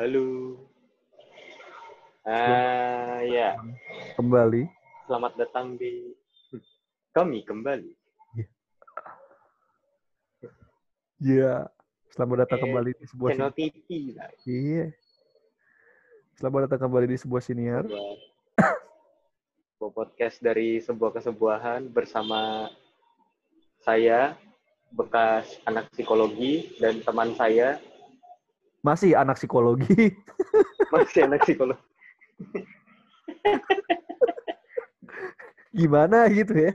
Halo. Ah, ya. Kembali. Selamat datang di kami kembali. Iya. Selamat datang Eh, kembali di sebuah Channel sini- TV lah. Iya. Selamat datang kembali di sebuah siniar. Sebuah, sebuah podcast dari sebuah kesebuahan bersama saya bekas anak psikologi dan teman saya Masih anak psikologi. masih anak psikologi. Gimana gitu ya?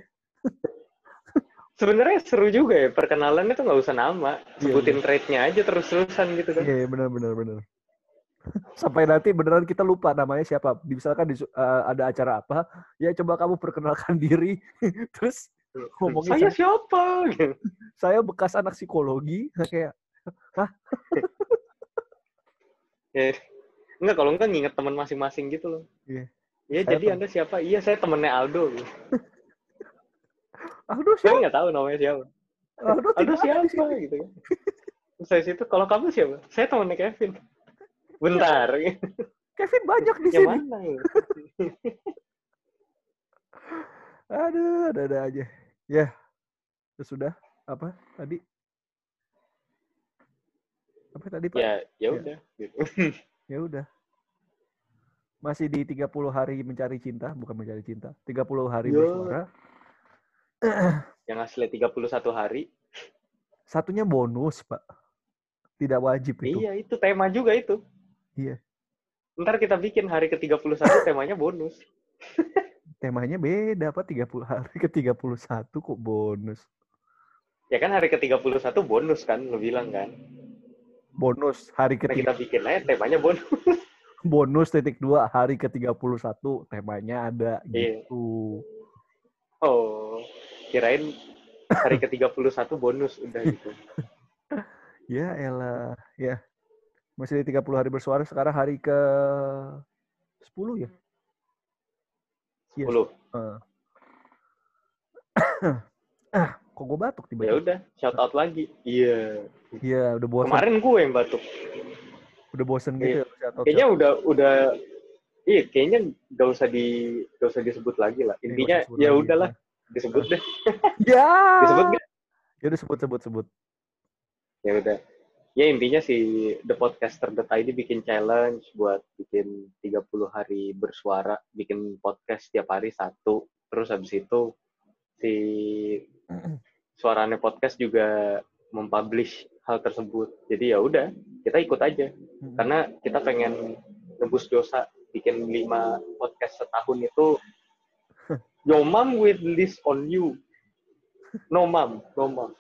Sebenarnya seru juga ya perkenalan itu nggak usah nama, Iya, sebutin trade-nya aja terus-terusan gitu kan. Iya, benar benar benar. Sampai nanti beneran kita lupa namanya siapa. Misalkan di, eh, ada acara apa, ya coba kamu perkenalkan diri. Terus ngomongin Saya saya, siapa? saya bekas anak psikologi, kayak Ya, enggak kalau enggak nginget teman masing-masing gitu loh. Iya. Ya Saya jadi tem- anda siapa? Iya saya temennya Aldo. aduh Saya siapa? nggak tahu namanya siapa. Aduh, Aldo di siapa gitu kan. Terus saya situ kalau kamu siapa? Saya temennya Kevin. Bentar. Kevin banyak di sini. mana? ya? Aduh, ada-ada aja. Ya, sudah apa tadi? Tadi Pak? Ya, ya udah. Gitu. Ya udah. Masih di 30 hari mencari cinta, bukan mencari cinta. 30 hari Yo. bersuara. Yang asli 31 hari. Satunya bonus, Pak. Tidak wajib itu. Iya, itu tema juga itu. Iya. Ntar kita bikin hari ke-31 temanya bonus. Temanya beda, Pak. 30 hari ke 31 kok bonus. Ya kan hari ke-31 bonus kan, lo bilang kan. Bonus hari ke kita bikin aja temanya bonus. bonus titik dua hari ke 31 temanya ada Iya. gitu. Oh, kirain hari ke-31 bonus udah gitu. Ya elah, ya. Masih di 30 hari bersuara, sekarang hari ke 10 ya? Iya. 10. Eh. ah, kok gue batuk Ya tiba-tiba? udah, shout out lagi. Iya. Iya, udah bosan. Kemarin gue yang batuk. Udah bosan gitu ya. shout out, Kayaknya shout out. udah udah iya, kayaknya gak usah di gak usah disebut lagi lah. Iya, Intinya ya udahlah, disebut deh. Ya. Disebut nggak? Ya udah sebut sebut sebut. Ya udah. Ya intinya si The Podcaster ID bikin challenge buat bikin 30 hari bersuara, bikin podcast tiap hari satu. Terus habis itu si suaranya podcast juga mempublish hal tersebut. Jadi ya udah, kita ikut aja. Karena kita pengen nebus dosa bikin lima podcast setahun itu Your mom will list on you. No mom, no mom.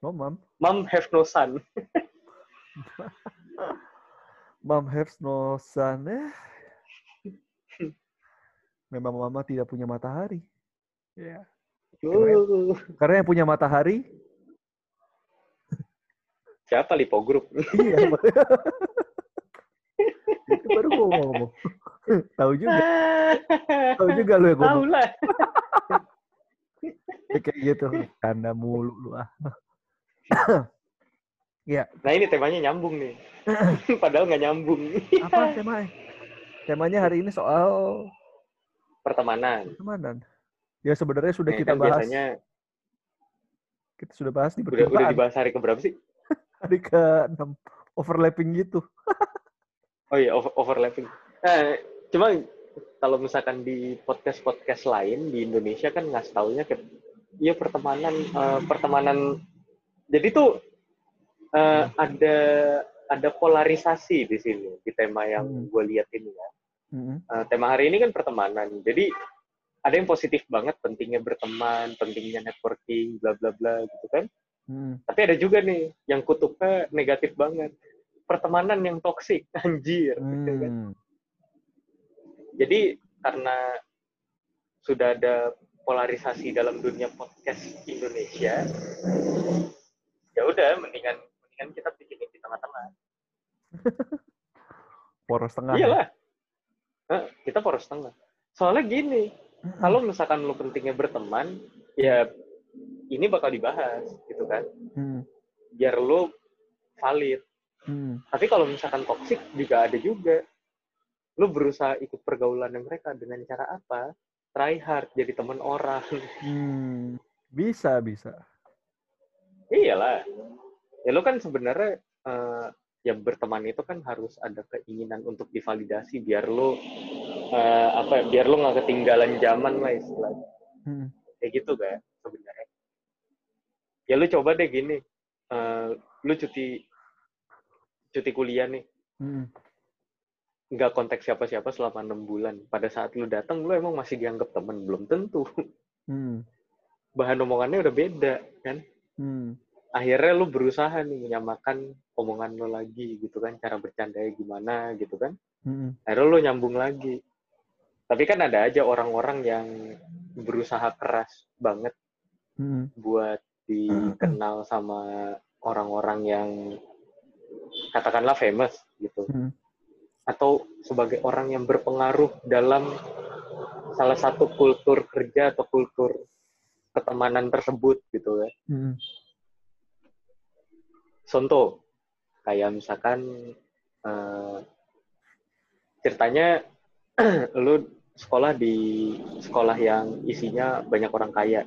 Oh, mam. Mom have no son. Mom has no son. Eh. Memang mama tidak punya matahari. Ya. Uh, Karena yang punya matahari, siapa Lipo Group? iya. Itu baru gua mau ngomong. Tahu juga, tahu juga lu yang Tahu ngomong lah. kayak gitu. Tanda mulu lu ah. ya, Nah ini temanya nyambung nih. Padahal nggak nyambung. apa temanya? Temanya hari ini soal Pertemanan. pertemanan. Ya sebenarnya sudah kita kan bahas, biasanya kita sudah bahas di udah, udah perjumpaan. dibahas hari keberapa sih? Hari ke-6 overlapping gitu. Oh iya, over- overlapping. Nah, cuma kalau misalkan di podcast-podcast lain di Indonesia kan ngasih taunya kayak iya pertemanan eh, pertemanan jadi tuh eh, ada ada polarisasi di sini di tema yang Hmm. gue lihat ini ya. Mm-mm. Eh, tema hari ini kan pertemanan. Jadi ada yang positif banget pentingnya berteman, pentingnya networking, bla bla bla gitu kan. Mm. Tapi ada juga nih yang kutubnya negatif banget. Pertemanan yang toksik, anjir. gitu kan. Mm. Jadi karena sudah ada polarisasi dalam dunia podcast Indonesia, ya udah mendingan mendingan kita bikin di tengah-tengah. Poros tengah. ya. Iyalah. Hah, kita poros tengah. Soalnya gini, kalau misalkan lu pentingnya berteman, ya ini bakal dibahas gitu kan. Hmm. Biar lu valid. Hmm. Tapi kalau misalkan toxic juga ada juga. Lu berusaha ikut pergaulan mereka dengan cara apa? Try hard, jadi teman orang. Hmm. Bisa, bisa. Iyalah. Ya lu kan sebenarnya eh, ya berteman itu kan harus ada keinginan untuk divalidasi biar lu eh, apa ya, biar lu nggak ketinggalan zaman lah istilahnya. Hmm. Kayak gitu kan sebenarnya. Ya lu coba deh gini. eh, lu cuti cuti kuliah nih Hmm. nggak kontak siapa-siapa selama enam bulan. Pada saat lu datang, lu emang masih dianggap temen belum tentu. Hmm. Bahan omongannya udah beda kan. Hmm. Akhirnya lu berusaha nih menyamakan omongan lu lagi gitu kan, cara bercandanya gimana gitu kan. Hmm. Akhirnya lu nyambung lagi. Tapi kan ada aja orang-orang yang berusaha keras banget Hmm. buat dikenal sama orang-orang yang katakanlah famous gitu. Hmm. Atau sebagai orang yang berpengaruh dalam salah satu kultur kerja atau kultur ketemanan tersebut gitu ya. Hmm. Contoh, kayak misalkan eh, ceritanya lu sekolah di sekolah yang isinya banyak orang kaya.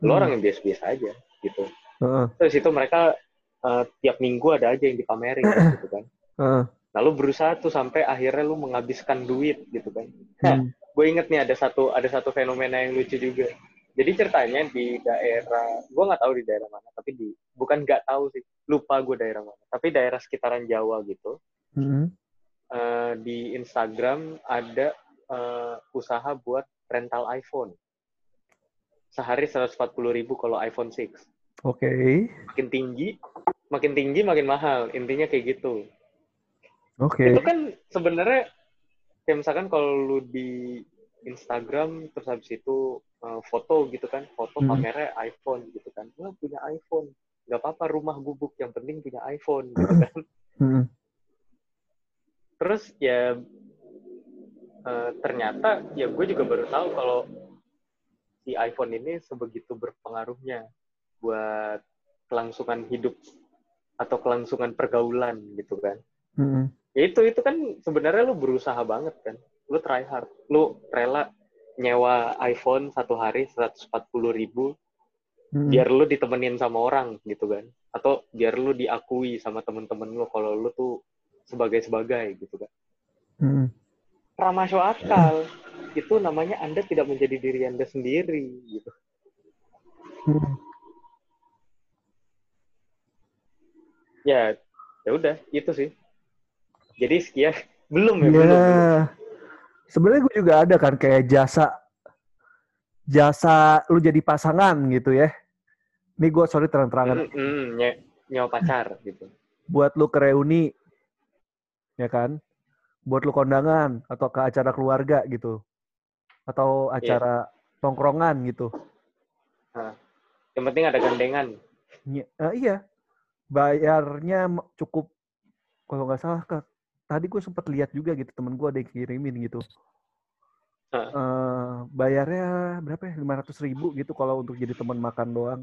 Lu Hmm. orang yang biasa-biasa aja gitu. Heeh. Terus itu mereka eh, tiap minggu ada aja yang dipamerin gitu kan. Heeh. Lalu berusaha tuh sampai akhirnya lu menghabiskan duit gitu kan. Hmm. Gue inget nih ada satu ada satu fenomena yang lucu juga. Jadi ceritanya di daerah, gue nggak tahu di daerah mana, tapi di bukan nggak tahu sih, lupa gue daerah mana. Tapi daerah sekitaran Jawa gitu. Hmm. eh, di Instagram ada eh, usaha buat rental iPhone. Sehari 140 ribu kalau iPhone 6. Oke. Makin tinggi, makin tinggi makin mahal. Intinya kayak gitu. Oke. Itu kan sebenarnya kayak misalkan kalau lu di Instagram terus habis itu eh, foto gitu kan, foto Hmm. pamernya iPhone gitu kan. Wah, punya iPhone. Gak apa-apa rumah gubuk, yang penting punya iPhone gitu kan. Hmm. Terus ya eh, ternyata ya gue juga baru tahu kalau si iPhone ini sebegitu berpengaruhnya buat kelangsungan hidup atau kelangsungan pergaulan gitu kan. Hmm. Ya itu itu kan sebenarnya lu berusaha banget kan. Lu try hard. Lu rela nyewa iPhone satu hari 140 ribu Hmm. biar lu ditemenin sama orang gitu kan. Atau biar lu diakui sama temen-temen lu kalau lu tuh sebagai-sebagai gitu kan. Hmm. Ramasyo akal. Itu namanya Anda tidak menjadi diri Anda sendiri gitu. Hmm. Ya, ya udah itu sih. Jadi sekian belum ya, Ya, belum, belum. sebenarnya gue juga ada kan kayak jasa jasa lu jadi pasangan gitu ya. Ini gue sorry terang-terangan Mm, mm, nye- nyewa pacar gitu. buat lu ke reuni, ya kan? Buat lu kondangan atau ke acara keluarga gitu, atau acara tongkrongan gitu. Yang penting ada gandengan. Eh, iya, bayarnya cukup kalau nggak salah ke tadi gue sempat lihat juga gitu temen gue ada yang kirimin gitu. Hah. Eh, bayarnya berapa ya? 500 ribu gitu kalau untuk jadi teman makan doang.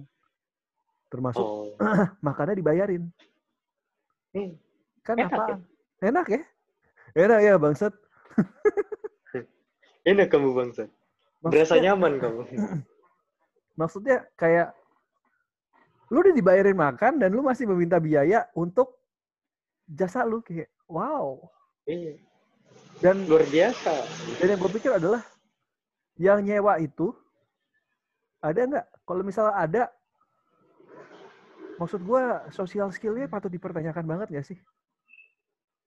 Termasuk Oh, makannya dibayarin. Hmm. Kan Enak apa? ya? Enak ya? Enak ya bangsat. enak kamu bangsa. Berasa nyaman kamu. maksudnya kayak lu udah dibayarin makan dan lu masih meminta biaya untuk jasa lu kayak wow. Iya, Dan luar biasa. dan yang gue pikir adalah yang nyewa itu ada nggak? Kalau misalnya ada, maksud gue sosial skillnya patut dipertanyakan banget gak sih?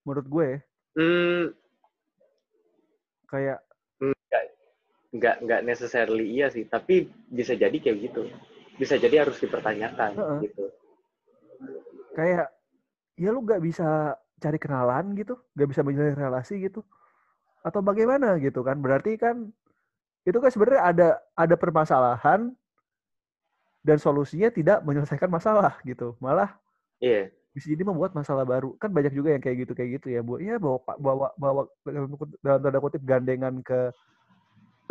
Menurut gue ya, Hmm, kayak nggak nggak necessarily iya sih, tapi bisa jadi kayak gitu. Bisa jadi harus dipertanyakan Heeh. gitu. kayak ya lu nggak bisa cari kenalan gitu, nggak bisa menjalin relasi gitu, atau bagaimana gitu kan? Berarti kan itu kan sebenarnya ada ada permasalahan dan solusinya tidak menyelesaikan masalah gitu, malah Iya, bisa jadi membuat masalah baru. Kan banyak juga yang kayak gitu kayak gitu ya, Bu. Ya bawa bawa bawa dalam tanda kutip gandengan ke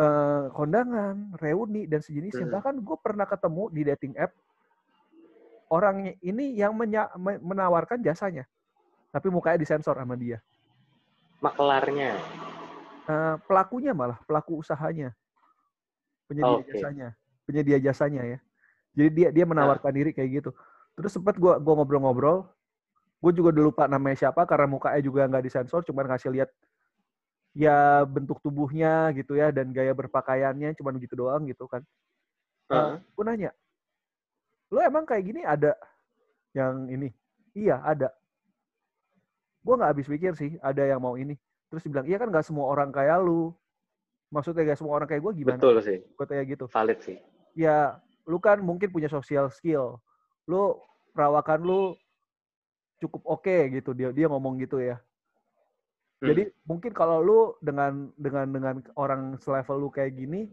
eh, kondangan, reuni dan sejenisnya. Hmm. Bahkan gue pernah ketemu di dating app orang ini yang menya- me- menawarkan jasanya. Tapi mukanya disensor sama dia. Maklarnya. Eh, pelakunya malah, pelaku usahanya. Penyedia Oke. jasanya. Penyedia jasanya ya. Jadi dia dia menawarkan diri kayak gitu. Terus sempat gua gua ngobrol-ngobrol. Gue juga udah lupa namanya siapa karena mukanya juga nggak disensor, cuman ngasih lihat ya bentuk tubuhnya gitu ya dan gaya berpakaiannya cuman gitu doang gitu kan. Heeh. Gue nanya, lo emang kayak gini ada yang ini? Iya ada. Gue nggak habis pikir sih ada yang mau ini. Terus dibilang, iya kan nggak semua orang kayak lu. Maksudnya gak semua orang kayak gue gimana? Betul sih. Gue tanya gitu. Valid sih. Ya lu kan mungkin punya social skill. Lu perawakan lu cukup oke gitu. Dia dia ngomong gitu ya. Hmm. Jadi mungkin kalau lu dengan dengan dengan orang selevel lu kayak gini,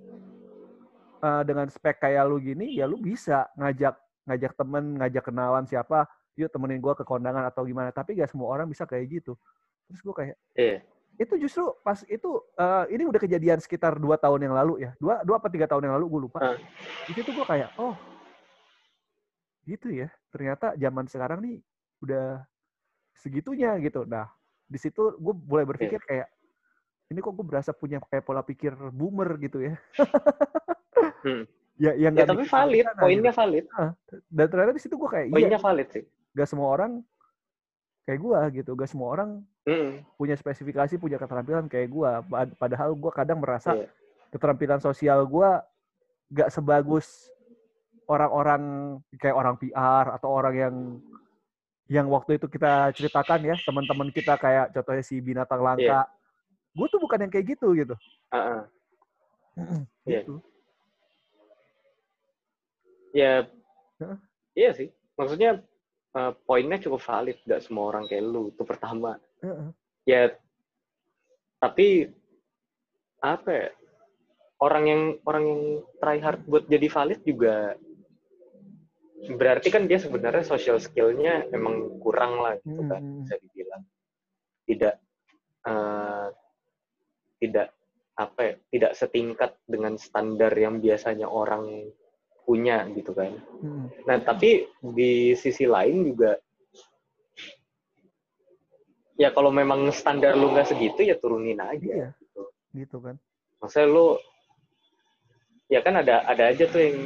eh, dengan spek kayak lu gini, ya lu bisa ngajak ngajak temen, ngajak kenalan siapa, yuk temenin gua ke kondangan atau gimana. Tapi gak semua orang bisa kayak gitu. Terus gua kayak, Iya. itu justru pas itu eh, ini udah kejadian sekitar dua tahun yang lalu ya, dua dua apa tiga tahun yang lalu gue lupa. Ah. Di situ gua kayak, oh gitu ya. Ternyata zaman sekarang nih udah segitunya gitu. Nah di situ gue mulai Iya. berpikir kayak ini kok gue berasa punya kayak pola pikir boomer gitu ya. Hmm. ya yang Ya, nggak tapi valid. sana Poinnya gitu. valid. Dan ternyata di situ gue kayak iya, Poinnya valid sih. gak semua orang kayak gue gitu. Gak semua orang Mm. punya spesifikasi, punya keterampilan kayak gue. Padahal gue kadang merasa Iya. keterampilan sosial gue gak sebagus orang-orang kayak orang PR atau orang yang yang waktu itu kita ceritakan ya teman-teman kita kayak contohnya si binatang langka. Gue tuh bukan yang kayak gitu gitu. Ah. Iya. Gitu. Ya, Heeh. iya sih. Maksudnya eh, poinnya cukup valid. Gak semua orang kayak lu. Itu pertama. Heeh. Ya, tapi apa ya? Orang yang orang yang try hard buat jadi valid juga berarti kan dia sebenarnya social skill-nya emang kurang lah gitu kan Mm-mm. bisa dibilang tidak eh, tidak apa ya, tidak setingkat dengan standar yang biasanya orang punya gitu kan Mm-mm. Nah, tapi di sisi lain juga ya kalau memang standar lu nggak segitu ya turunin aja Iya. gitu. Gitu kan. Maksudnya lu ya kan ada ada aja tuh yang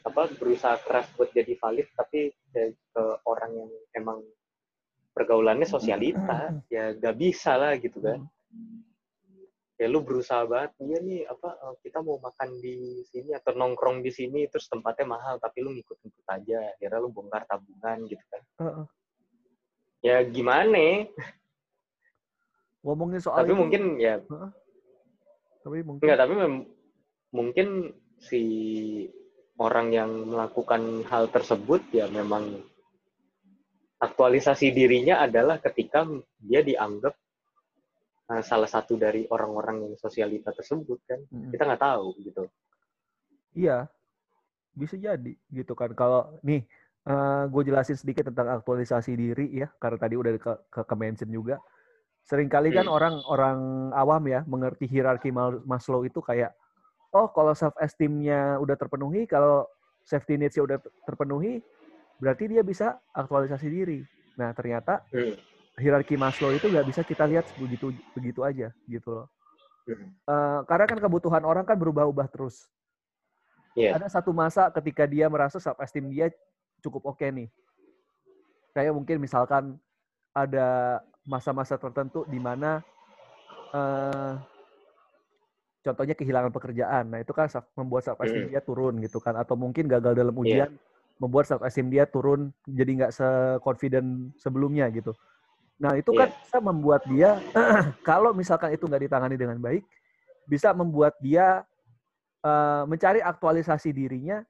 apa berusaha keras buat jadi valid tapi ya ke orang yang emang pergaulannya sosialita ya gak bisa lah gitu kan. Ya lu berusaha banget dia nih apa eh, kita mau makan di sini atau nongkrong di sini terus tempatnya mahal tapi lu ngikut-ngikut aja akhirnya lu bongkar tabungan gitu kan. Heeh. ya gimana Ngomongin soal tapi itu, mungkin ya tapi mungkin enggak tapi mem- mungkin si orang yang melakukan hal tersebut ya memang aktualisasi dirinya adalah ketika dia dianggap uh, salah satu dari orang-orang yang sosialita tersebut kan Mm-mm. kita nggak tahu gitu Iya, bisa jadi gitu kan. Kalau nih, gue jelasin sedikit tentang aktualisasi diri ya, karena tadi udah ke, ke, ke mention juga. Seringkali kan Hmm. orang-orang awam ya mengerti hierarki Maslow itu kayak, oh kalau self esteemnya udah terpenuhi, kalau safety needs-nya udah ter- terpenuhi, berarti dia bisa aktualisasi diri. Nah ternyata Hmm. hierarki Maslow itu nggak bisa kita lihat begitu begitu aja gitu loh. Hmm. Eh, karena kan kebutuhan orang kan berubah-ubah terus Iya. ada satu masa ketika dia merasa self esteem dia cukup oke nih. Kayak mungkin misalkan ada masa-masa tertentu di mana eh, contohnya kehilangan pekerjaan. Nah, itu kan membuat self esteem Mm. dia turun gitu kan atau mungkin gagal dalam Iya. ujian membuat self esteem dia turun jadi nggak se-confident sebelumnya gitu. Nah, itu kan Iya. bisa membuat dia kalau misalkan itu nggak ditangani dengan baik bisa membuat dia eh, mencari aktualisasi dirinya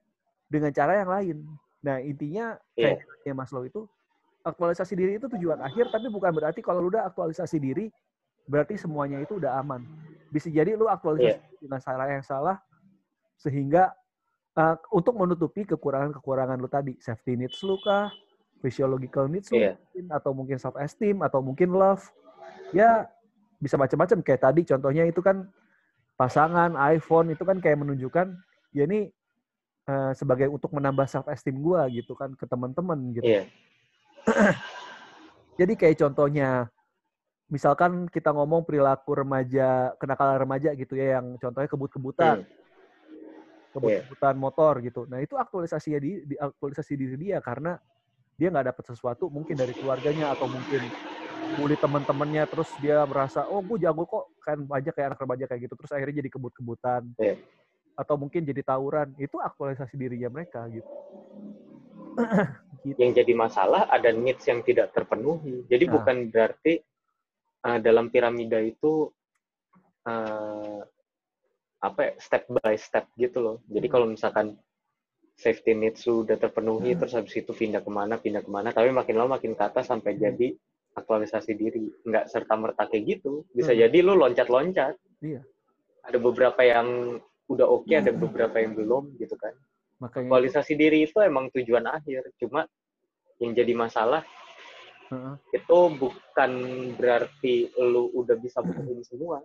dengan cara yang lain. Nah, intinya Iya. kayak Maslow itu aktualisasi diri itu tujuan akhir tapi bukan berarti kalau lu udah aktualisasi diri berarti semuanya itu udah aman. Bisa jadi lu aktualisasi Iya. dengan cara yang salah sehingga eh, untuk menutupi kekurangan-kekurangan lu tadi, safety needs lu kah, physiological needs lu Iya. mungkin, atau mungkin self esteem atau mungkin love. Ya bisa macam-macam kayak tadi contohnya itu kan pasangan iPhone itu kan kayak menunjukkan ya ini uh, sebagai untuk menambah self esteem gue gitu kan ke teman-teman gitu. Iya. Jadi kayak contohnya misalkan kita ngomong perilaku remaja, kenakalan remaja gitu ya yang contohnya kebut-kebutan. Hmm. Kebut-kebutan motor gitu. Nah, itu aktualisasi di, di aktualisasi diri dia karena dia nggak dapat sesuatu mungkin dari keluarganya atau mungkin bully teman-temannya terus dia merasa oh gue jago kok kan banyak kayak anak remaja kayak gitu terus akhirnya jadi kebut-kebutan yeah. atau mungkin jadi tawuran itu aktualisasi dirinya mereka gitu. gitu. Yang jadi masalah ada needs yang tidak terpenuhi. Jadi nah. bukan berarti uh, dalam piramida itu uh, apa ya, step by step gitu loh. Jadi hmm. kalau misalkan safety needs sudah terpenuhi, hmm. terus habis itu pindah ke mana, pindah ke mana, tapi makin lama makin ke atas sampai hmm. jadi aktualisasi diri. Nggak serta-merta kayak gitu. Bisa hmm. jadi lu loncat-loncat. Iya. Ada beberapa yang udah oke, okay, hmm. ada beberapa yang belum gitu kan. Makanya aktualisasi itu. diri itu emang tujuan akhir. Cuma yang jadi masalah uh-huh. itu bukan berarti lu udah bisa memenuhi semua.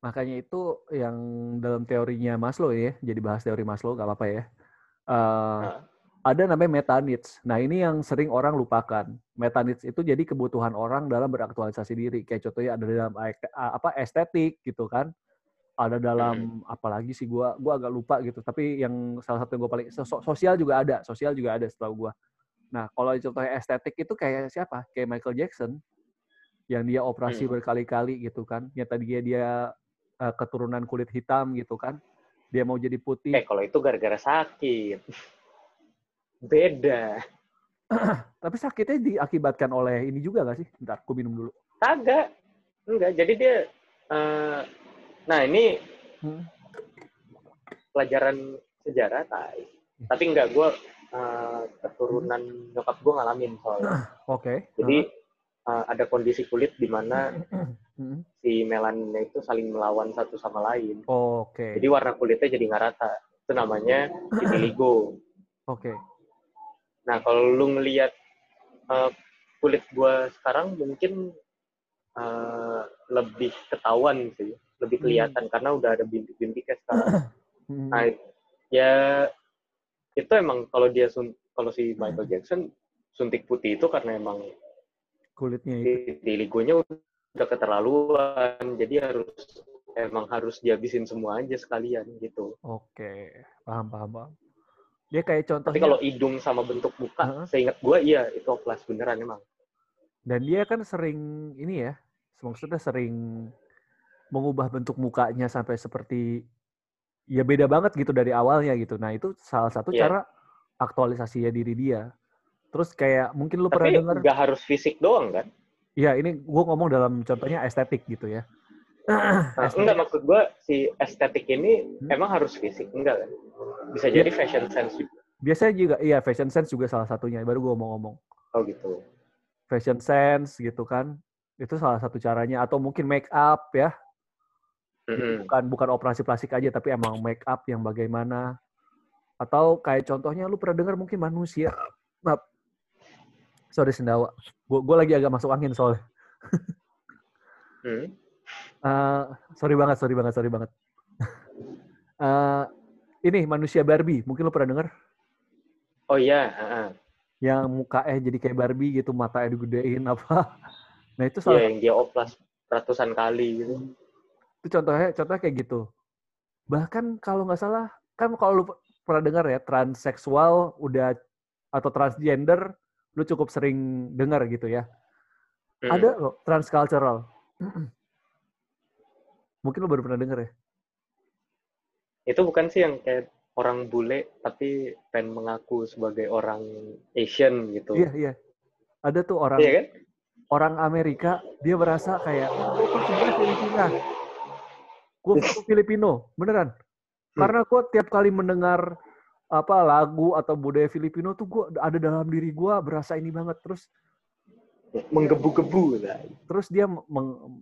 Makanya itu yang dalam teorinya Maslow ya, jadi bahas teori Maslow gak apa-apa ya. Uh, nah. Ada namanya meta needs. Nah ini yang sering orang lupakan. Meta needs itu jadi kebutuhan orang dalam beraktualisasi diri. Kayak contohnya ada dalam apa estetik gitu kan. Ada dalam hmm. apalagi sih gua gua agak lupa gitu. Tapi yang salah satu yang gue paling sosial juga ada. Sosial juga ada setelah gua. Nah kalau contohnya estetik itu kayak siapa? Kayak Michael Jackson yang dia operasi hmm. berkali-kali gitu kan. Yang tadinya dia uh, keturunan kulit hitam gitu kan. Dia mau jadi putih. Eh kalau itu gara-gara sakit. Beda. Tapi sakitnya diakibatkan oleh ini juga gak sih? Bentar, aku minum dulu. Kagak. Enggak, jadi dia... Uh, nah ini hmm. pelajaran sejarah, tai. Hmm. Tapi enggak, gue uh, keturunan nyokap gue ngalamin soalnya. Oke. Okay. Jadi uh, ada kondisi kulit di mana si melaninnya itu saling melawan satu sama lain. Oke. Okay. Jadi warna kulitnya jadi nggak rata. Itu namanya vitiligo. Oke. Okay. Nah kalau lu ngelihat uh, kulit gua sekarang mungkin uh, lebih ketahuan sih, lebih hmm. kelihatan hmm. karena udah ada bintik-bintiknya sekarang. Hmm. Nah ya itu emang kalau dia sun kalau si Michael Jackson suntik putih itu karena emang kulitnya itu. Vitiligonya udah keterlaluan jadi harus emang harus dihabisin semua aja sekalian gitu oke paham paham paham dia kayak contohnya tapi kalau hidung sama bentuk muka uh -huh. seingat gue iya itu oplas beneran emang dan dia kan sering ini ya maksudnya sering mengubah bentuk mukanya sampai seperti ya beda banget gitu dari awalnya gitu nah itu salah satu yeah. cara aktualisasi ya diri dia terus kayak mungkin lu Tapi pernah dengar nggak harus fisik doang kan Iya, ini gue ngomong dalam contohnya estetik gitu ya. Nah, enggak maksud gue si estetik ini hmm? emang harus fisik enggak kan? Bisa ya. jadi fashion sense juga. Biasanya juga iya fashion sense juga salah satunya. Baru gue ngomong-ngomong. Oh gitu. Fashion sense gitu kan. Itu salah satu caranya atau mungkin make up ya. Mm-hmm. Bukan bukan operasi plastik aja tapi emang make up yang bagaimana. Atau kayak contohnya lu pernah dengar mungkin manusia. Nah, sorry sendawa. Gue lagi agak masuk angin soalnya. hmm. uh, sorry banget, sorry banget, sorry banget. uh, ini manusia Barbie, mungkin lo pernah dengar? Oh iya. Uh-huh. Yang mukanya jadi kayak Barbie gitu, matanya digedein apa? Nah itu soalnya. Iya, yang dia oplas ratusan kali gitu. Itu contohnya, contohnya kayak gitu. Bahkan kalau nggak salah, kan kalau lu pernah dengar ya, transseksual udah atau transgender lu cukup sering dengar gitu ya. Hmm. Ada loh transcultural. Mungkin lu baru pernah dengar ya? Itu bukan sih yang kayak orang bule tapi pengen mengaku sebagai orang Asian gitu. Iya, iya. Ada tuh orang iya kan? orang Amerika dia merasa kayak oh, sebenarnya Filipina. Gue Filipino, beneran. Hmm. Karena gue tiap kali mendengar apa lagu atau budaya Filipino tuh gue ada dalam diri gue berasa ini banget terus menggebu-gebu terus dia meng,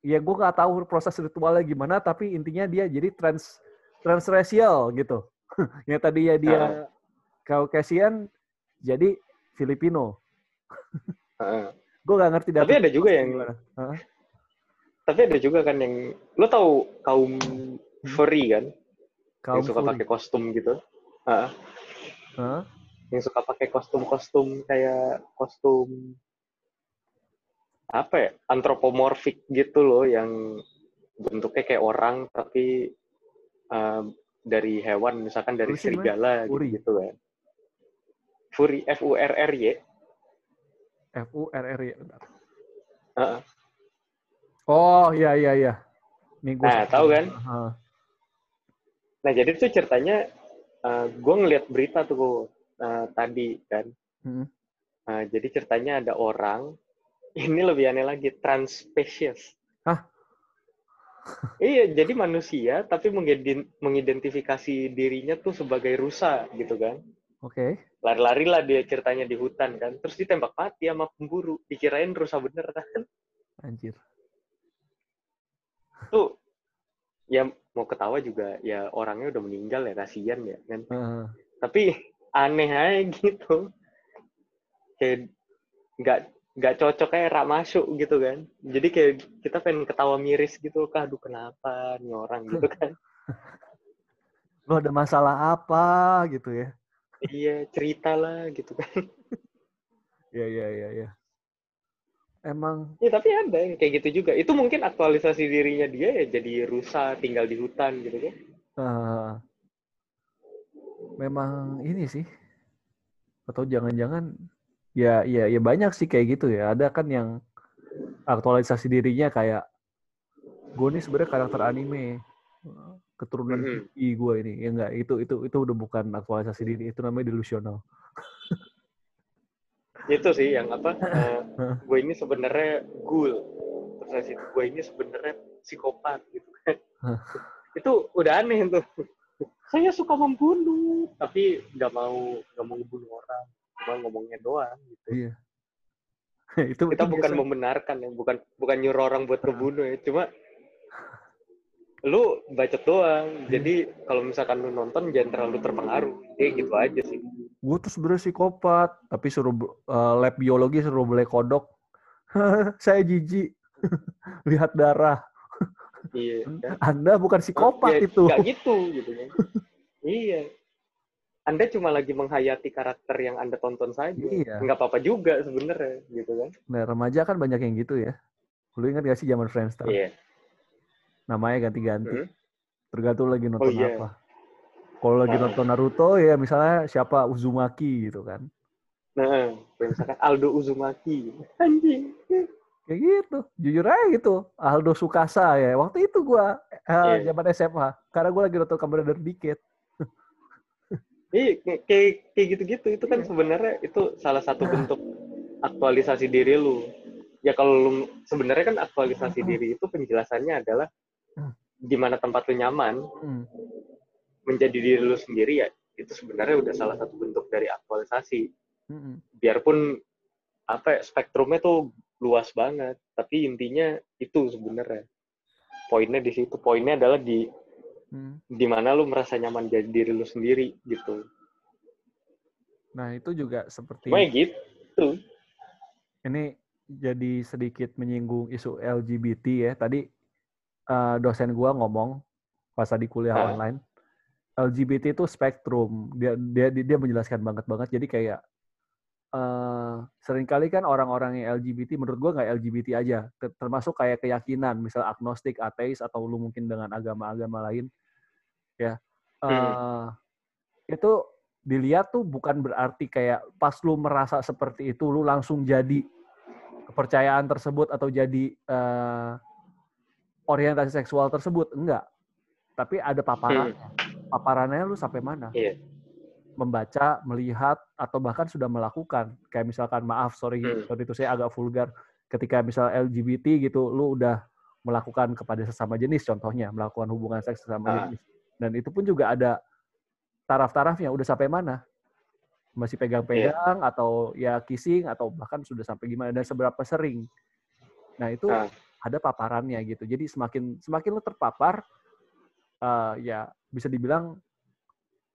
ya gue nggak tahu proses ritualnya gimana tapi intinya dia jadi trans transrasial gitu yang tadi ya dia uh. Caucasian jadi Filipino uh. gue nggak ngerti tapi ada juga yang gimana. Uh. Tapi ada juga kan yang lo tahu kaum furry kan Kaum yang suka furry. pakai kostum gitu. Ah, Hah? yang suka pakai kostum-kostum kayak kostum apa ya antropomorfik gitu loh yang bentuknya kayak orang tapi eh, dari hewan misalkan dari namanya? serigala gitu, Furry. gitu kan Furry F U R R Y F U R R Y. Bentar. Oh iya iya iya. Gua Nah, tahu kan? Heeh. nah jadi tuh ceritanya gue ngeliat berita tuh eh, tadi kan Hmm. Nah, jadi ceritanya ada orang, ini lebih aneh lagi, transspesies. Hah? iya, jadi manusia tapi mengident- mengidentifikasi dirinya tuh sebagai rusa gitu kan. Oke. Lari-lari lah dia ceritanya di hutan kan. Terus ditembak mati sama pemburu. Dikirain rusa bener kan. Anjir. Tuh, ya mau ketawa juga ya orangnya udah meninggal ya, kasihan ya kan. Heeh. Tapi aneh aja gitu. Kayak nggak nggak cocok kayak rak masuk gitu kan. Jadi kayak kita pengen ketawa miris gitu. Kah, aduh kenapa nih orang gitu kan. Lu ada masalah apa gitu ya? iya, cerita lah gitu kan. Iya iya iya iya. Emang Ya tapi ada yang kayak gitu juga. Itu mungkin aktualisasi dirinya dia ya jadi rusa tinggal di hutan gitu kan. eh, memang ini sih. Atau jangan-jangan ya ya ya banyak sih kayak gitu ya. Ada kan yang aktualisasi dirinya kayak gue nih sebenarnya karakter anime keturunan Mhm. i gue ini ya enggak itu itu itu udah bukan aktualisasi diri itu namanya delusional Itu sih yang apa? eh, Heeh. gue ini sebenarnya ghoul. Terus dari situ gue ini sebenarnya psikopat gitu kan. Itu udah aneh tuh. Saya suka membunuh, tapi nggak mau nggak mau ngebunuh orang, cuma ngomongnya doang gitu. iya itu Kita itu bukan biasa. membenarkan ya, bukan bukan nyuruh orang buat ngebunuh ya, cuma lu bacot doang. Jadi kalau misalkan lu nonton jangan terlalu terpengaruh. Ya gitu aja sih. gue tuh sebenarnya psikopat tapi suruh uh, lab biologi suruh beli kodok saya jijik lihat darah Iya. kan? anda bukan psikopat Ya, itu nggak gitu gitu kan. iya. Anda cuma lagi menghayati karakter yang Anda tonton saja. Iya. Nggak apa-apa juga sebenarnya, gitu kan. nah remaja kan banyak yang gitu ya lu ingat gak sih zaman Friendster Iya. Namanya ganti-ganti Hmm. tergantung lagi nonton Oh, iya. apa kalau lagi Nah. nonton Naruto ya misalnya siapa Uzumaki gitu kan Nah, misalkan Aldo Uzumaki. Anjing. kayak gitu jujur aja gitu Aldo Sukasa ya waktu itu gua eh, Iya. zaman SMA karena gua lagi nonton Kamen Rider dikit Iya, kayak- kayak gitu-gitu. Itu kan sebenarnya itu salah satu bentuk aktualisasi diri lu. Ya kalau lu sebenarnya kan aktualisasi diri itu penjelasannya adalah di mana tempat lu nyaman, Hmm. menjadi diri lu sendiri ya itu sebenarnya udah salah satu bentuk dari aktualisasi. Mm-mm. Biarpun apa ya, spektrumnya tuh luas banget, tapi intinya itu sebenarnya. Poinnya di situ. Poinnya adalah di Hmm. di mana lu merasa nyaman jadi diri lu sendiri gitu. Nah itu juga seperti Cuma ya gitu. ini jadi sedikit menyinggung isu LGBT ya. Tadi eh, dosen gua ngomong pas tadi kuliah online, LGBT itu spektrum. Dia dia dia menjelaskan banget banget. Jadi kayak eh sering kali kan orang-orang yang LGBT menurut gua nggak LGBT aja, Ter- termasuk kayak keyakinan, misal agnostik, ateis atau lu mungkin dengan agama-agama lain, ya. eh itu dilihat tuh bukan berarti kayak pas lu merasa seperti itu lu langsung jadi kepercayaan tersebut atau jadi eh, orientasi seksual tersebut? Enggak. Tapi ada paparannya. Paparannya lu sampai mana? Iya. membaca melihat atau bahkan sudah melakukan. Kayak misalkan maaf sorry Hmm. sorry itu saya agak vulgar. Ketika misal LGBT gitu lu udah melakukan kepada sesama jenis contohnya melakukan hubungan seks sesama Ah. jenis. Dan itu pun juga ada taraf-tarafnya udah sampai mana? Masih pegang-pegang atau ya kissing atau bahkan sudah sampai gimana dan seberapa sering? Nah itu Ah. Ada paparannya gitu jadi semakin semakin lu terpapar eh, ya bisa dibilang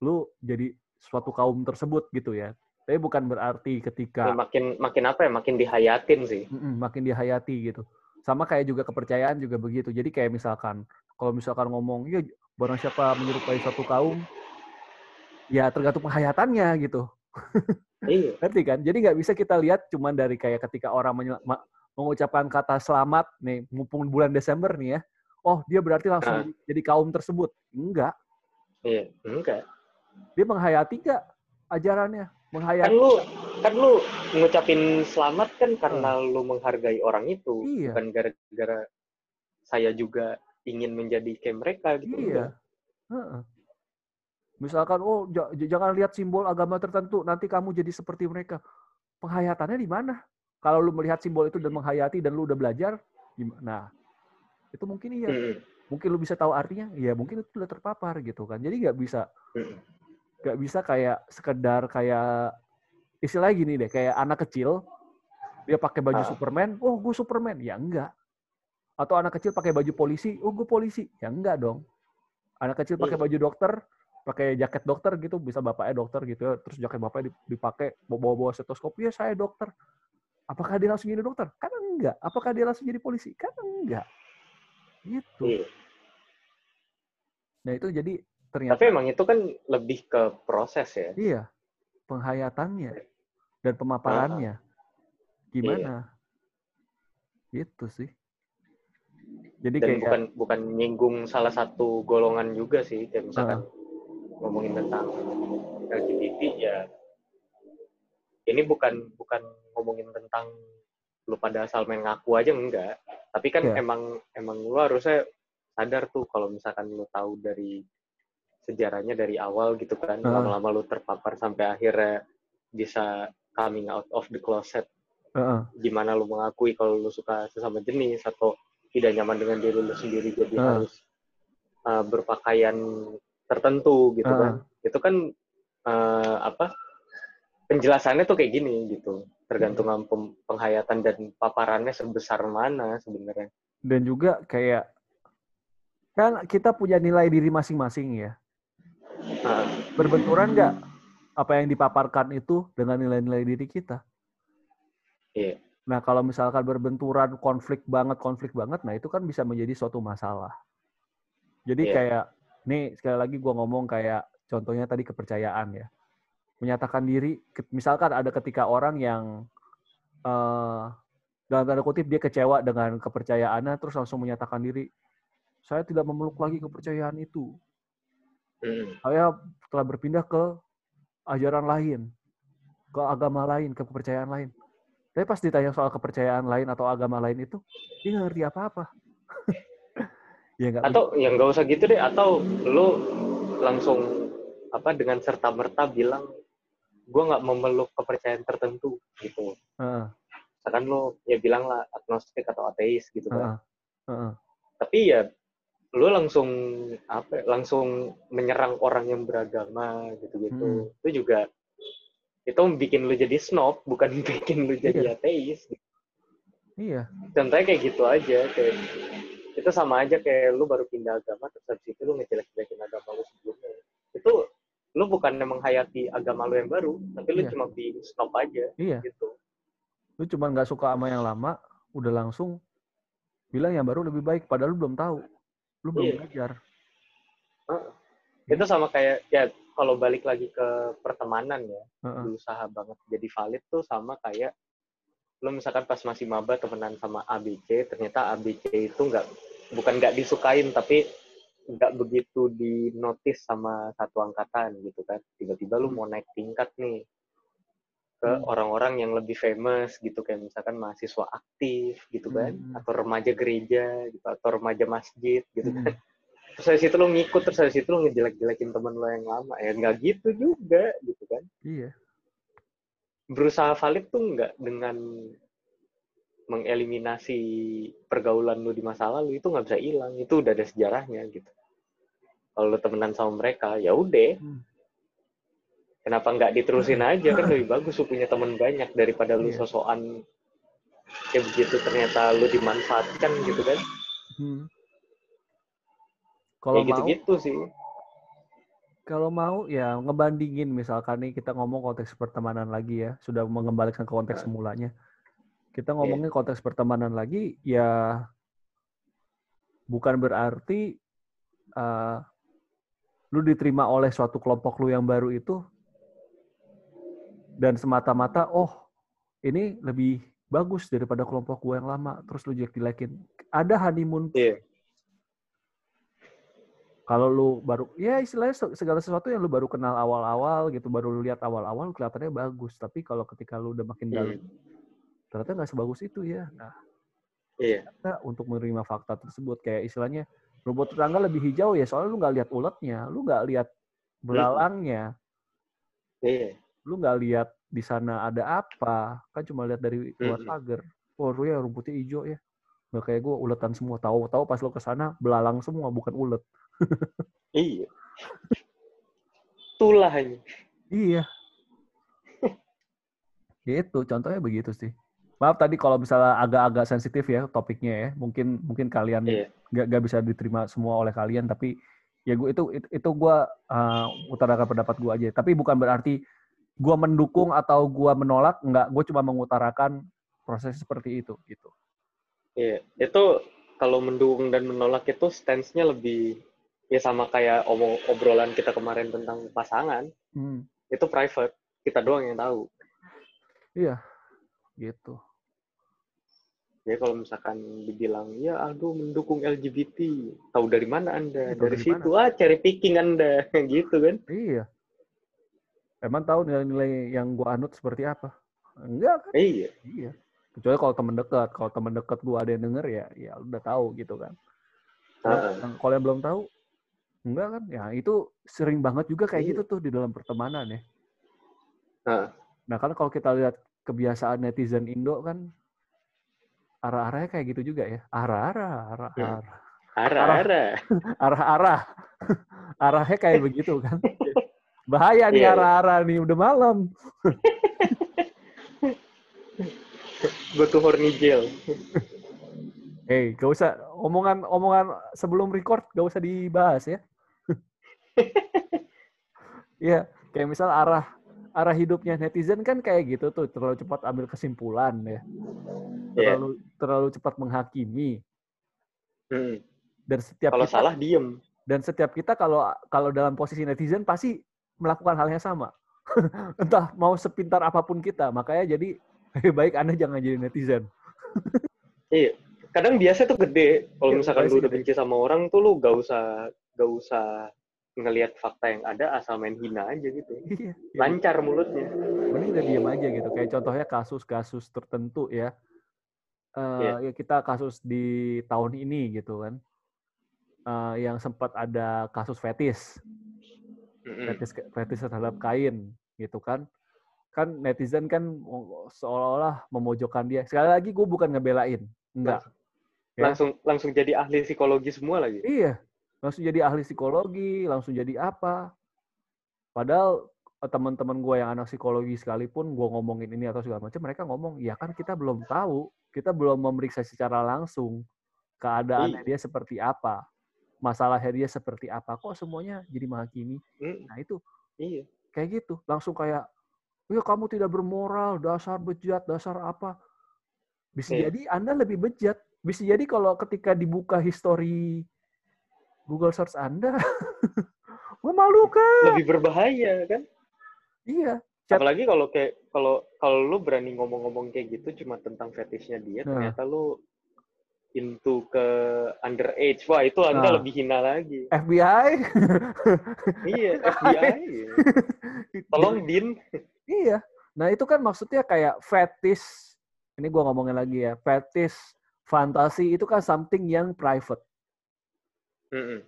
lu jadi suatu kaum tersebut gitu ya tapi bukan berarti Ya, ketika makin makin apa ya? Makin dihayatin sih. Mm-mm, makin dihayati gitu. Sama kayak juga kepercayaan juga begitu. Jadi kayak misalkan kalau misalkan ngomong ya barang siapa menyerupai suatu kaum ya tergantung penghayatannya gitu Iya. ngerti kan jadi nggak bisa kita lihat cuman dari kayak ketika orang mengucapkan kata selamat nih mumpung bulan Desember nih ya oh dia berarti langsung Ah. jadi, kaum tersebut enggak Iya, enggak. dia menghayati nggak ajarannya Kan menghayati lu kan lu ngucapin selamat kan karena lu menghargai orang itu, Iya. bukan gara-gara saya juga ingin menjadi kayak mereka gitu. Iya. Heeh. Misalkan, oh j- jangan lihat simbol agama tertentu, nanti kamu jadi seperti mereka. Penghayatannya di mana? Kalau lu melihat simbol itu dan menghayati dan lu udah belajar, gimana? Nah, itu mungkin iya. Mungkin lu bisa tahu artinya, ya mungkin itu udah terpapar gitu kan. Jadi nggak bisa, nggak bisa kayak sekedar kayak istilahnya gini deh, kayak anak kecil dia pakai baju Ah. Superman, oh gue Superman, ya enggak. Atau anak kecil pakai baju polisi, oh gue polisi, ya enggak dong. Anak kecil pakai Iya. baju dokter, pakai jaket dokter gitu, bisa bapaknya dokter gitu, ya, terus jaket bapaknya dip- dipakai bawa-bawa stetoskop, ya saya dokter. Apakah dia langsung jadi dokter? Kan enggak. Apakah dia langsung jadi polisi? Kan enggak. Gitu. Iya. Nah itu jadi ternyata Tapi emang itu kan lebih ke proses ya. Iya, penghayatannya dan pemaparannya. Gimana? Gitu sih. Jadi Dan kayak bukan bukan nyinggung salah satu golongan juga sih, kayak misalkan ngomongin tentang LGBT ya. Ini bukan bukan ngomongin tentang lu pada asal main ngaku aja enggak. Tapi kan Iya. emang emang lu harusnya sadar tuh kalau misalkan lu tahu dari sejarahnya dari awal gitu kan, Ah. lama-lama lu terpapar sampai akhirnya bisa coming out of the closet Heeh, gimana lu mengakui kalau lu suka sesama jenis atau tidak nyaman dengan diri lu sendiri jadi Ah. harus uh, berpakaian tertentu gitu Ah. kan itu kan uh, apa penjelasannya tuh kayak gini gitu tergantung Hmm. pem- penghayatan dan paparannya sebesar mana sebenarnya dan juga kayak kan kita punya nilai diri masing-masing ya. Nah, Berbenturan nggak apa yang dipaparkan itu dengan nilai-nilai diri kita? iya Nah, kalau misalkan berbenturan, konflik banget, konflik banget, nah itu kan bisa menjadi suatu masalah. Jadi Iya. kayak, nih sekali lagi gua ngomong kayak contohnya tadi kepercayaan ya. Menyatakan diri, misalkan ada ketika orang yang eh dalam tanda kutip dia kecewa dengan kepercayaannya, terus langsung menyatakan diri, saya tidak memeluk lagi kepercayaan itu. Mm. Saya telah berpindah ke ajaran lain, ke agama lain, ke kepercayaan lain. Tapi pas ditanya soal kepercayaan lain atau agama lain itu, dia nggak ngerti apa-apa. ya atau yang nggak usah gitu deh atau lu langsung apa dengan serta merta bilang gue nggak memeluk kepercayaan tertentu gitu. Heeh, misalkan lu ya bilang lah agnostik atau ateis gitu kan. Heeh. tapi ya lu langsung apa ya, langsung menyerang orang yang beragama gitu-gitu. Hmm. itu juga itu bikin lu jadi snob bukan bikin lu jadi Iya. ateis. Iya, contohnya kayak gitu aja kayak itu sama aja kayak lu baru pindah agama terus habis itu lu ngejelek-jelekin agama lu sebelumnya. Itu lu bukan menghayati agama lu yang baru tapi lu Iya. cuma being snob aja iya. gitu Lu cuma nggak suka sama yang lama, udah langsung bilang yang baru lebih baik, padahal lu belum tahu. Lu belum Iya. belajar. itu sama kayak ya kalau balik lagi ke pertemanan ya Heeh, berusaha banget jadi valid tuh sama kayak lu misalkan pas masih maba temenan sama ABC ternyata ABC itu nggak bukan nggak disukain tapi nggak begitu dinotis sama satu angkatan gitu kan tiba-tiba lu mau naik tingkat nih ke Hmm. orang-orang yang lebih famous gitu kayak misalkan mahasiswa aktif gitu kan Hmm. atau remaja gereja gitu atau remaja masjid gitu Hmm. kan terus dari situ lu ngikut terus dari situ lu ngejelek-jelekin temen lo yang lama ya nggak gitu juga gitu kan Iya. berusaha valid tuh nggak dengan mengeliminasi pergaulan lu di masa lalu itu nggak bisa hilang. Itu udah ada sejarahnya gitu. Kalau lu temenan sama mereka ya udah. Hmm. kenapa nggak diterusin aja? Kan lebih bagus lu punya temen banyak daripada lu Iya. sosokan. Kayak begitu ternyata lu dimanfaatkan gitu kan? Hmm. Kalau kayak mau, gitu-gitu sih. Kalau mau ya ngebandingin. Misalkan nih kita ngomong konteks pertemanan lagi ya, sudah mengembalikan ke konteks semulanya. Kita ngomongin konteks pertemanan lagi ya bukan berarti uh, lu diterima oleh suatu kelompok lu yang baru itu dan semata-mata oh ini lebih bagus daripada kelompok gue yang lama terus lu jelek jelekin ada honeymoon Iya. kalau lu baru ya istilahnya se- segala sesuatu yang lu baru kenal awal-awal gitu baru lu lihat awal-awal kelihatannya bagus tapi kalau ketika lu udah makin dalam Hmm. Ternyata nggak sebagus itu ya nah Iya. untuk menerima fakta tersebut kayak istilahnya rumput tetangga lebih hijau ya soalnya lu nggak lihat uletnya lu nggak lihat belalangnya Iya. lu nggak lihat di sana ada apa kan cuma lihat dari luar Mm-mm. pagar oh ya rumputnya hijau ya nggak kayak gue uletan semua tahu-tahu pas lu ke sana belalang semua bukan ulet Iya. Hanya. iya gitu contohnya begitu sih maaf tadi kalau misalnya agak-agak sensitif ya topiknya ya mungkin mungkin kalian Iya. nggak nggak bisa diterima semua oleh kalian tapi ya gue itu itu, itu gue uh, utarakan pendapat gue aja tapi bukan berarti gue mendukung atau gue menolak nggak gue cuma mengutarakan proses seperti itu gitu Iya. Itu kalau mendukung dan menolak itu stance-nya lebih ya sama kayak omong obrolan kita kemarin tentang pasangan. Hmm, Itu private. Kita doang yang tahu. iya gitu Ya kalau misalkan dibilang, ya aduh mendukung LGBT, tahu dari mana anda? Tahu dari dari situ, ah cherry picking anda, gitu kan? iya. Emang tahu nilai-nilai yang gue anut seperti apa? Enggak kan? Iya, iya. Kecuali kalau temen dekat. Kalau temen dekat gue ada yang denger ya ya udah tahu gitu kan. Yang- kalau yang belum tahu enggak kan? Ya itu sering banget juga kayak Iya. gitu tuh di dalam pertemanan ya. Heeh. Nah kan kalau kita lihat kebiasaan netizen Indo kan arah-arahnya kayak gitu juga ya. Arah-arah, arah-arah, arah-arah. arah-arah. Arahnya kayak begitu kan. Bahaya nih Iya, iya. arah-arah nih, udah malam. To horny jail. Hei, gak usah omongan omongan sebelum record gak usah dibahas ya. Iya, kayak misal arah arah hidupnya netizen kan kayak gitu tuh, terlalu cepat ambil kesimpulan ya. Iya. Terlalu terlalu cepat menghakimi Hmm. dan setiap Kalau kita- salah diem. dan setiap kita kalau kalau dalam posisi netizen pasti melakukan hal yang sama. Entah mau sepintar apa pun kita, makanya jadi lebih baik Anda jangan jadi netizen. Iya. Kadang biasa tuh gede. Kalau Iya, misalkan lu udah benci sama orang tuh lu gak usah gak usah ngelihat fakta yang ada asal main hina aja gitu. Iya. ya, Lancar mulutnya. Mending udah diam aja gitu. Kayak contohnya kasus-kasus tertentu ya. Eh, Iya. ya kita kasus di tahun ini gitu kan. Eh, yang sempat ada kasus fetis, Mm-mm. fetis fetis terhadap kain gitu kan. Kan netizen kan seolah-olah memojokkan dia. Sekali lagi gue bukan ngebelain, enggak. Ya. Langsung langsung jadi ahli psikologi semua lagi. Iya, langsung jadi ahli psikologi, langsung jadi apa. Padahal eh, teman-teman gue yang anak psikologi sekalipun gue ngomongin ini atau segala macam, mereka ngomong, ya kan kita belum tahu, kita belum memeriksa secara langsung keadaannya Iya. dia seperti apa, masalahnya dia seperti apa, kok semuanya jadi menghakimi. Mm, Nah itu iya. kayak gitu, langsung kayak, ya kamu tidak bermoral, dasar bejat, dasar apa. Bisa Iya. jadi Anda lebih bejat. Bisa jadi kalau ketika dibuka history Google Search Anda, memalukan. Lebih berbahaya kan? Iya. Chat- Apalagi kalau kayak kalau kalau lu berani ngomong-ngomong kayak gitu cuma tentang fetishnya dia, Nah. ternyata lu into ke underage. Wah, itu Anda Nah. lebih hina lagi. FBI. iya, FBI. Tolong Din. iya. Nah itu kan maksudnya kayak fetish. Ini gua ngomongin lagi ya. Fetish, fantasi itu kan something yang private. Mm-mm.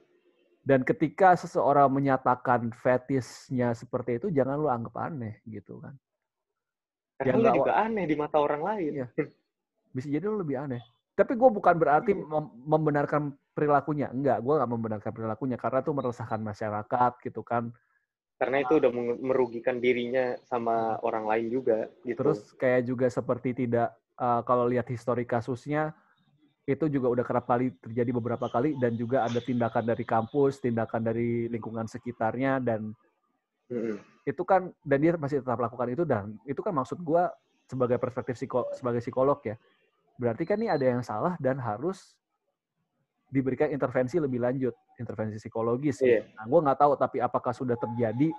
Dan ketika seseorang menyatakan fetishnya seperti itu, jangan lu anggap aneh gitu kan. Karena Ya, lu juga aneh di mata orang lain. Iya. Bisa jadi lu lebih aneh. Tapi gue bukan berarti Iya. mem- membenarkan perilakunya. Enggak, gue nggak membenarkan perilakunya karena itu meresahkan masyarakat gitu kan. Karena itu udah merugikan dirinya sama orang lain juga gitu. Terus kayak juga seperti tidak eh, kalau lihat histori kasusnya itu juga udah kerap kali terjadi beberapa kali dan juga ada tindakan dari kampus, tindakan dari lingkungan sekitarnya dan Mm-mm. itu kan dan dia masih tetap lakukan itu dan itu kan maksud gua sebagai perspektif psiko, sebagai psikolog ya berarti kan ini ada yang salah dan harus diberikan intervensi lebih lanjut, intervensi psikologis. Iya. Nah, gue nggak tahu tapi apakah sudah terjadi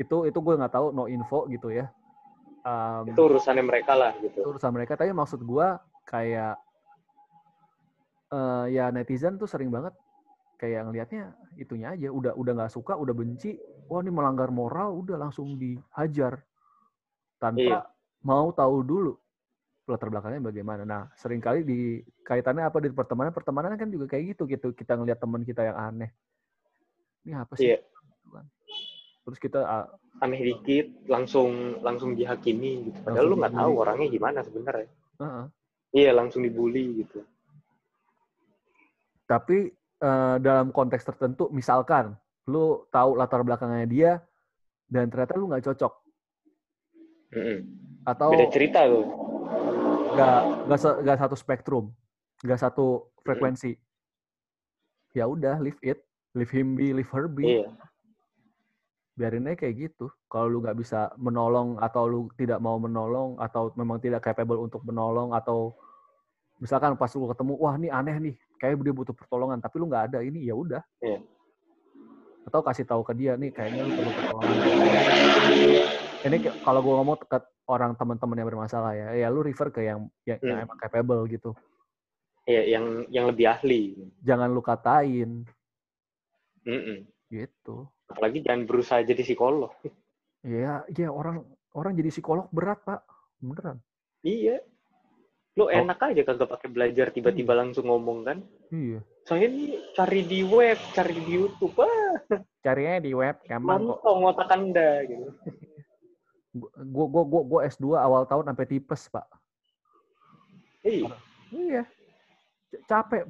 itu itu gue nggak tahu no info gitu ya. Um, Itu urusannya mereka lah itu gitu. urusan mereka. Tapi maksud gue kayak eh ya netizen tuh sering banget kayak ngelihatnya itunya aja udah udah nggak suka udah benci wah ini melanggar moral udah langsung dihajar tanpa Iya. mau tahu dulu latar belakangnya bagaimana nah sering kali di kaitannya apa di pertemanan pertemanan kan juga kayak gitu gitu kita ngelihat teman kita yang aneh ini apa sih Iya. Gitu kan. terus kita ah, Aneh dikit langsung langsung dihakimi gitu. Padahal Langsung lu nggak tahu orangnya gimana sebenarnya. Heeh. Iya, langsung dibully gitu. Tapi eh, dalam konteks tertentu misalkan lu tahu latar belakangnya dia dan ternyata lu nggak cocok Mm-mm. atau Beda cerita tuh. nggak nggak satu spektrum nggak satu frekuensi ya udah leave it leave him be leave her be Iya. biarin aja kayak gitu kalau lu nggak bisa menolong atau lu tidak mau menolong atau memang tidak capable untuk menolong atau misalkan pas lu ketemu wah ini aneh nih kayak dia butuh pertolongan tapi lu nggak ada ini ya udah Iya. atau kasih tahu ke dia nih kayaknya lu perlu pertolongan ini kalau gue ngomong ke orang teman-teman yang bermasalah ya ya lu refer ke yang yang, yang Hmm. emang capable gitu Iya, yang yang lebih ahli. jangan lu katain Mm-mm. gitu Apalagi jangan berusaha jadi psikolog. ya ya orang orang jadi psikolog berat pak beneran Iya. Lu Oh. enak aja kagak pakai belajar tiba-tiba langsung ngomong kan. iya. Saya ini cari di web, cari di YouTube. Wah, carinya di web gampang kok. Mantong otak Anda gitu. gua gua gua gua S2 awal tahun sampai tipes pak. Iya. iya capek.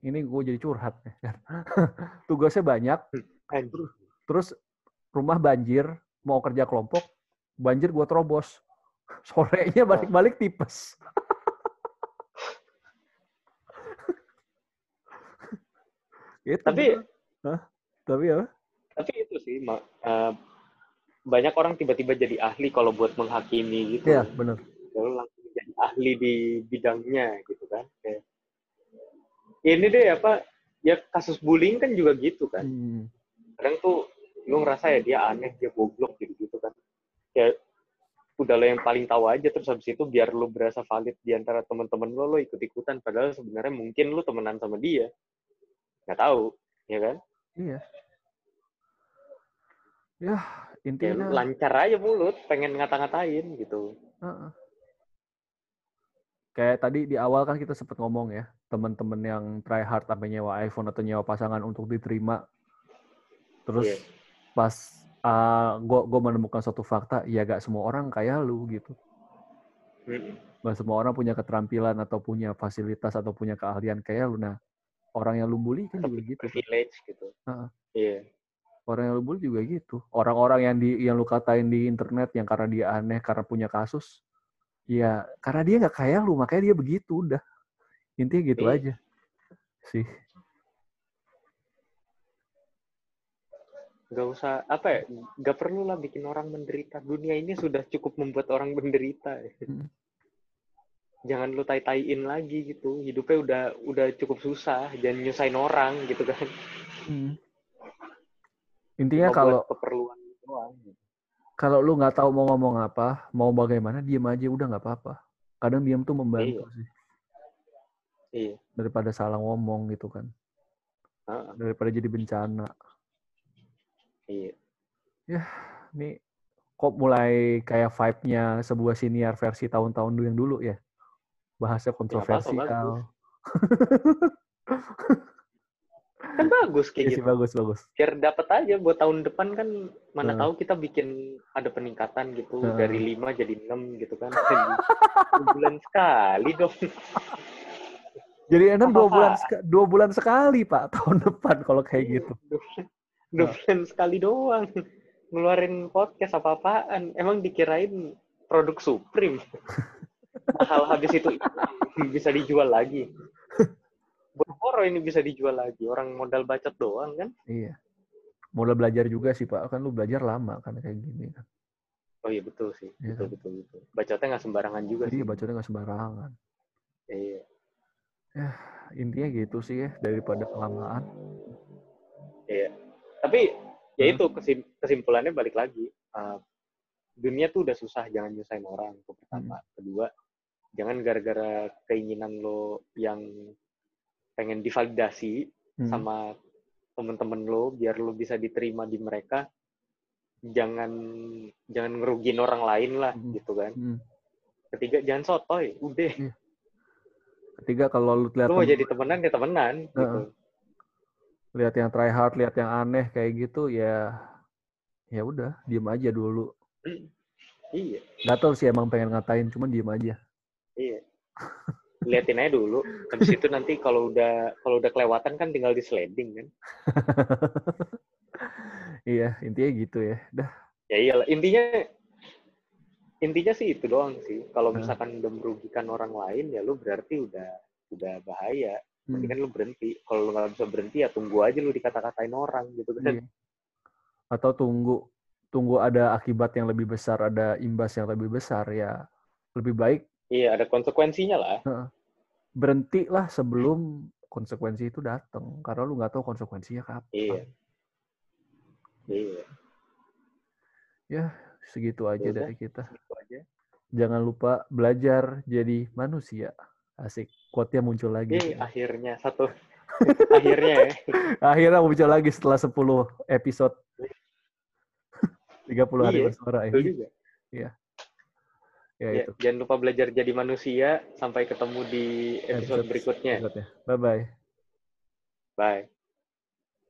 Ini gue jadi curhat. Tugasnya banyak. Anjir. terus rumah banjir mau kerja kelompok banjir gua terobos. Sorenya balik-balik tipes gitu. Tapi Hah? tapi apa tapi itu sih eh, banyak orang tiba-tiba jadi ahli kalau buat menghakimi gitu. Iya, bener. Lalu langsung jadi ahli di bidangnya gitu kan. Kayak, ini deh apa ya kasus bullying kan juga gitu kan. Hmm. kadang tuh lu ngerasa ya dia aneh dia goblok gitu gitu kan kayak udah lo yang paling tahu aja terus habis itu biar lu berasa valid di antara teman-teman lo lo ikut ikutan padahal sebenarnya mungkin lu temenan sama dia nggak tahu ya kan Iya. Ya, ya intinya lu lancar aja mulut pengen ngata-ngatain gitu Heeh. Kayak tadi di awal kan kita sempat ngomong ya, teman-teman yang try hard sampai nyewa iPhone atau nyewa pasangan untuk diterima. Terus Iya. pas gue gue menemukan suatu fakta, ya gak semua orang kayak lu gitu. Mm-mm. Gak semua orang punya keterampilan atau punya fasilitas atau punya keahlian kayak lu. Nah, orang yang lu bully kan juga gitu. privilege gitu iya Orang yang lu bully juga gitu. Orang-orang yang di yang lu katain di internet yang karena dia aneh, karena punya kasus, ya karena dia nggak kayak lu, makanya dia begitu udah. Intinya gitu Iya. aja. Sih. nggak usah apa ya nggak perlu lah bikin orang menderita dunia ini sudah cukup membuat orang menderita Mm. Jangan lu tai-taiin lagi gitu hidupnya udah udah cukup susah jangan nyusahin orang gitu kan Hmm. Intinya kalau keperluan doang kalau lu nggak tahu mau ngomong apa, mau bagaimana, diem aja udah nggak apa-apa. Kadang diem tuh membantu sih iya daripada salah ngomong gitu kan. Heeh, Daripada jadi bencana. iya Nih kok mulai kayak vibe-nya sebuah senior versi tahun-tahun dulu yang dulu ya. Bahasa kontroversial. kan bagus Iya kayak sih gitu. bagus bagus. biar dapat aja buat tahun depan kan mana tahu kita bikin ada peningkatan gitu dari lima jadi enam gitu kan. Bulan sekali dong. Jadi enam dua bulan dua bulan sekali pak tahun depan kalau kayak gitu. dua bulan, sekali doang. Ngeluarin podcast apa-apaan. Emang dikirain produk Supreme hal habis itu bisa dijual lagi boro-boro ini bisa dijual lagi orang modal bacot doang kan Iya. Mulai belajar juga sih pak kan lu belajar lama kan kayak gini kan. oh iya betul sih Iya betul kan? betul betul bacotnya nggak sembarangan juga Jadi sih bacotnya nggak sembarangan. iya intinya gitu sih ya daripada kelamaan. Iya. Tapi ya Hmm. itu kesim- kesimpulannya balik lagi. Uh, dunia tuh udah susah, jangan nyusahin orang. Itu pertama. Kedua, jangan gara-gara keinginan lo yang pengen divalidasi Hmm. sama temen-temen lo biar lo bisa diterima di mereka jangan jangan ngerugiin orang lain lah Hmm. gitu kan Hmm. ketiga jangan sotoy udah Ketiga kalau lu lihat lo mau jadi temenan ya temenan gitu Heeh. lihat yang try hard, lihat yang aneh kayak gitu ya ya udah diem aja dulu. Hmm. iya Gak tau sih emang pengen ngatain, cuman diem aja. Iya liatin aja dulu habis itu nanti kalau udah kalau udah kelewatan kan tinggal di sliding kan iya, intinya gitu ya. Dah, ya iyalah intinya intinya sih itu doang sih kalau Nah. misalkan udah merugikan orang lain ya lo berarti udah udah bahaya hmm, mendingan lu berhenti kalau lu nggak bisa berhenti ya tunggu aja lu dikata-katain orang gitu kan iya. Atau tunggu tunggu ada akibat yang lebih besar, ada imbas yang lebih besar ya. Lebih baik iya ada konsekuensinya lah berhentilah sebelum konsekuensi itu datang karena lu nggak tahu konsekuensinya kapan. iya iya Segitu aja Yaudah. dari kita. gitu aja Jangan lupa belajar jadi manusia. Asik. Quote-nya muncul lagi. eh akhirnya satu akhirnya ya Akhirnya muncul lagi setelah 10 episode. 30 hari Iya, bersuara ya. juga Ya, ya, itu. jangan lupa belajar jadi manusia sampai ketemu di episode Episode berikutnya berikutnya. Bye-bye. bye